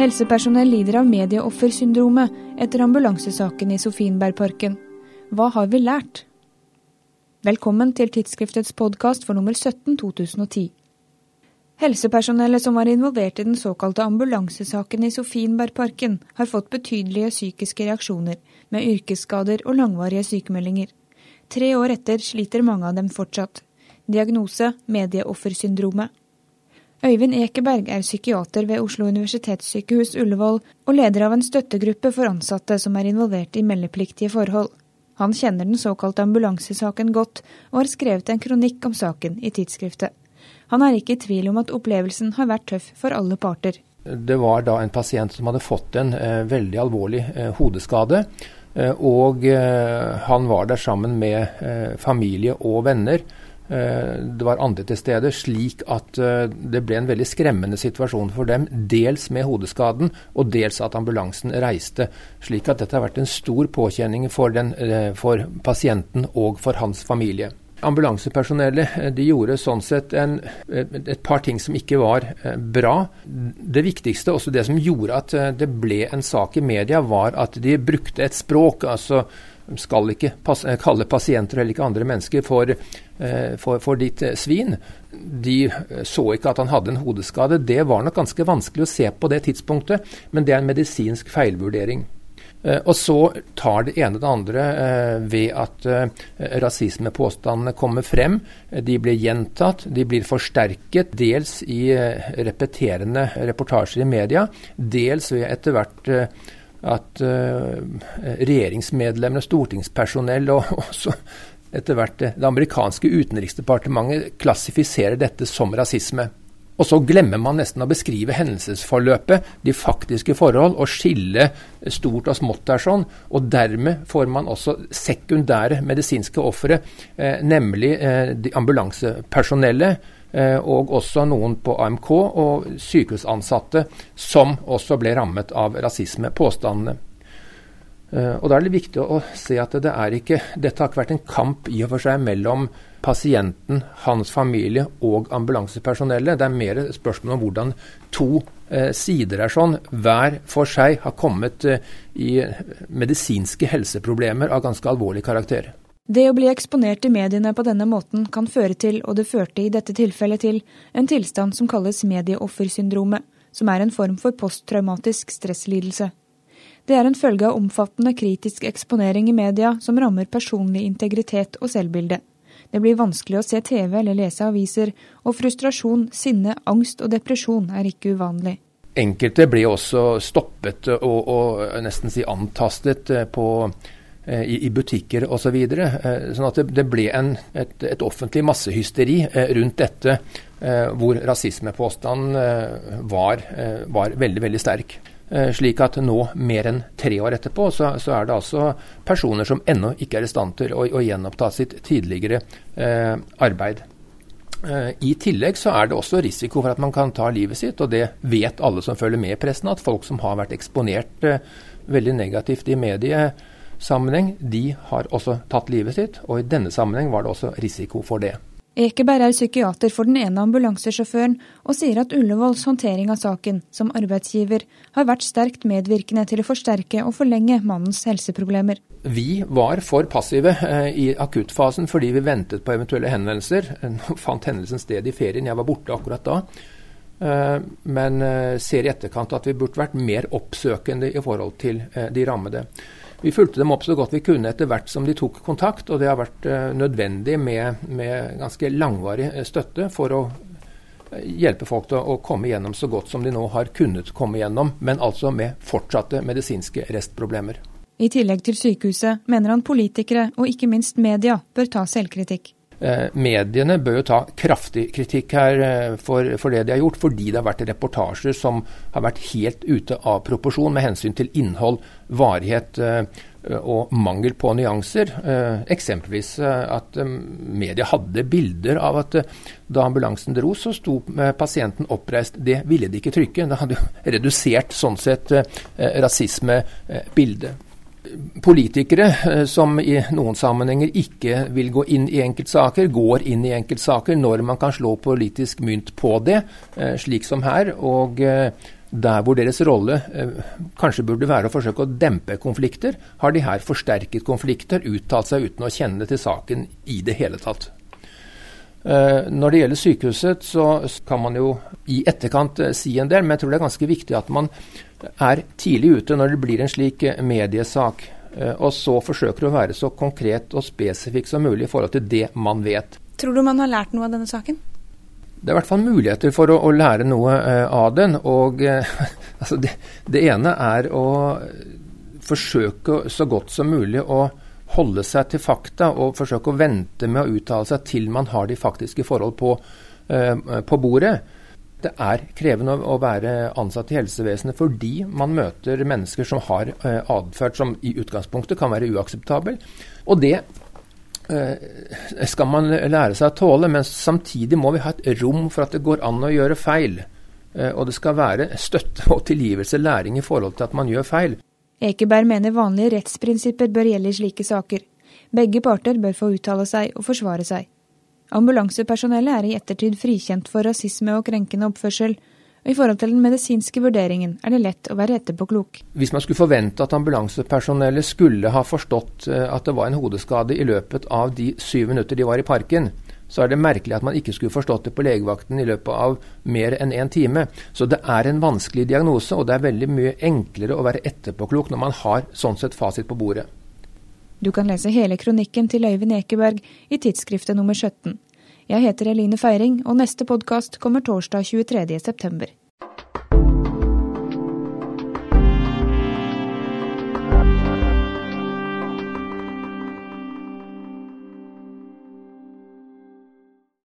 Helsepersonell lider av medieoffersyndromet etter ambulansesaken i Sofienbergparken. Hva har vi lært? Velkommen til tidsskriftets podkast for nummer 17 2010. Helsepersonellet som var involvert i den såkalte ambulansesaken i Sofienbergparken, har fått betydelige psykiske reaksjoner, med yrkesskader og langvarige sykemeldinger. Tre år etter sliter mange av dem fortsatt. Diagnose medieoffersyndromet. Øyvind Ekeberg er psykiater ved Oslo universitetssykehus Ullevål og leder av en støttegruppe for ansatte som er involvert i meldepliktige forhold. Han kjenner den såkalte ambulansesaken godt, og har skrevet en kronikk om saken i tidsskriftet. Han er ikke i tvil om at opplevelsen har vært tøff for alle parter. Det var da en pasient som hadde fått en eh, veldig alvorlig eh, hodeskade. Eh, og eh, han var der sammen med eh, familie og venner. Eh, det var andre til stede, slik at eh, det ble en veldig skremmende situasjon for dem. Dels med hodeskaden, og dels at ambulansen reiste. Slik at dette har vært en stor påkjenning for, den, eh, for pasienten og for hans familie. Ambulansepersonellet de gjorde sånn sett en, et par ting som ikke var bra. Det viktigste, også det som gjorde at det ble en sak i media, var at de brukte et språk. altså skal ikke kalle pasienter eller ikke andre mennesker for, eh, for, for ditt eh, svin. De eh, så ikke at han hadde en hodeskade. Det var nok ganske vanskelig å se på det tidspunktet, men det er en medisinsk feilvurdering. Og så tar det ene det andre ved at rasismepåstandene kommer frem. De blir gjentatt, de blir forsterket, dels i repeterende reportasjer i media, dels ved etter hvert at regjeringsmedlemmer stortingspersonell og også etter hvert det amerikanske utenriksdepartementet klassifiserer dette som rasisme. Og så glemmer man nesten å beskrive hendelsesforløpet, de faktiske forhold, og skille stort og smått der sånn. Og dermed får man også sekundære medisinske ofre, eh, nemlig eh, ambulansepersonellet Eh, og også noen på AMK og sykehusansatte som også ble rammet av rasismepåstandene. Eh, og Da er det viktig å se at det ikke, dette har ikke vært en kamp i og for seg mellom pasienten, hans familie og ambulansepersonellet. Det er mer spørsmål om hvordan to eh, sider er sånn, hver for seg har kommet eh, i medisinske helseproblemer av ganske alvorlig karakter. Det å bli eksponert i mediene på denne måten kan føre til, og det førte i dette tilfellet til, en tilstand som kalles medieoffersyndromet, som er en form for posttraumatisk stresslidelse. Det er en følge av omfattende kritisk eksponering i media som rammer personlig integritet og selvbilde. Det blir vanskelig å se TV eller lese aviser, og frustrasjon, sinne, angst og depresjon er ikke uvanlig. Enkelte ble også stoppet og, og nesten si antastet eh, på Eh, i, i butikker osv. Så videre. Eh, sånn det, det ble en, et, et, offentlig massehysteri eh, rundt dette, hvor rasismepåstanden var, var, veldig, veldig sterk. Slik at nå, mer enn tre år etterpå, så, så er det altså personer som ennå ikke er i stand til å, å gjenoppta sitt tidligere eh, arbeid. Eh, I tillegg så er det også risiko for at man kan ta livet sitt, og det vet alle som følger med i pressen, at folk som har vært eksponert eh, veldig negativt i mediesammenheng, de har også tatt livet sitt, og i denne sammenheng var det også risiko for det. Ekeberg er psykiater for den ene ambulansesjåføren, og sier at Ullevåls håndtering av saken, som arbeidsgiver, har vært sterkt medvirkende til å forsterke og forlenge mannens helseproblemer. Vi var for passive eh, i akuttfasen fordi vi ventet på eventuelle henvendelser. Nå fant hendelsen sted i ferien, jeg var borte akkurat da. Eh, men eh, ser i etterkant at vi burde vært mer oppsøkende i forhold til de rammede. Vi fulgte dem opp så godt vi kunne etter hvert som de tok kontakt, og det har vært uh, nødvendig med, med, ganske langvarig eh, støtte for å eh, hjelpe folk til å komme gjennom så godt som de nå har kunnet komme gjennom, men altså med fortsatte medisinske restproblemer. I tillegg til sykehuset mener han politikere, og ikke minst media, bør ta selvkritikk. Eh, mediene bør jo ta kraftig kritikk her eh, for, for, det de har gjort, fordi det har vært reportasjer som har vært helt ute av proporsjon med hensyn til innhold, varighet eh, og mangel på nyanser. Eksempelvis at media hadde bilder av at da ambulansen dro, så sto pasienten oppreist. Det ville de ikke trykke. Det hadde jo redusert sånn sett rasismebildet politikere eh, som i noen sammenhenger ikke vil gå inn i enkeltsaker, går inn i enkeltsaker når man kan slå politisk mynt på det, eh, slik som her. og eh, Der hvor deres rolle kanskje burde være å forsøke å dempe konflikter, har de her forsterket konflikter, uttalt seg uten å kjenne til saken i det hele tatt. Når det gjelder sykehuset, så kan man jo i etterkant si en del, men jeg tror det er ganske viktig at man er tidlig ute når det blir en slik eh, mediesak. Eh, og så forsøker å være så konkret og spesifikk som mulig i forhold til det man vet. Tror du man har lært noe av denne saken? Det er i hvert fall muligheter for å, å lære noe eh, av den. og altså det, det, ene er å forsøke så godt som mulig å holde seg til fakta og forsøke å vente med å uttale seg til man har de faktiske forhold på, på bordet. Det er krevende å, være ansatt i helsevesenet fordi man møter mennesker som har eh, atferd som i utgangspunktet kan være uakseptabel. Og det Eh, skal man lære seg å tåle, men samtidig må vi ha et rom for at det går an å gjøre feil. Eh, og det skal være støtte og tilgivelse, læring i forhold til at man gjør feil. Ekeberg mener vanlige rettsprinsipper bør gjelde i slike saker. Begge parter bør få uttale seg og forsvare seg. Ambulansepersonellet er i ettertid frikjent for rasisme og krenkende oppførsel, og I forhold til den medisinske vurderingen er det lett å være etterpåklok. Hvis man skulle forvente at ambulansepersonellet skulle ha forstått eh, at det var en hodeskade i løpet av de syv minutter de var i parken, så er det merkelig at man ikke skulle forstått det på legevakten i løpet av mer enn én en time. Så det er en vanskelig diagnose, og det er veldig mye enklere å være etterpåklok når man har sånn sett fasit på bordet. Du kan lese hele kronikken til Øyvind Ekeberg i tidsskriftet nummer 17. Jeg heter Eline Feiring, og neste podkast kommer torsdag 23.9.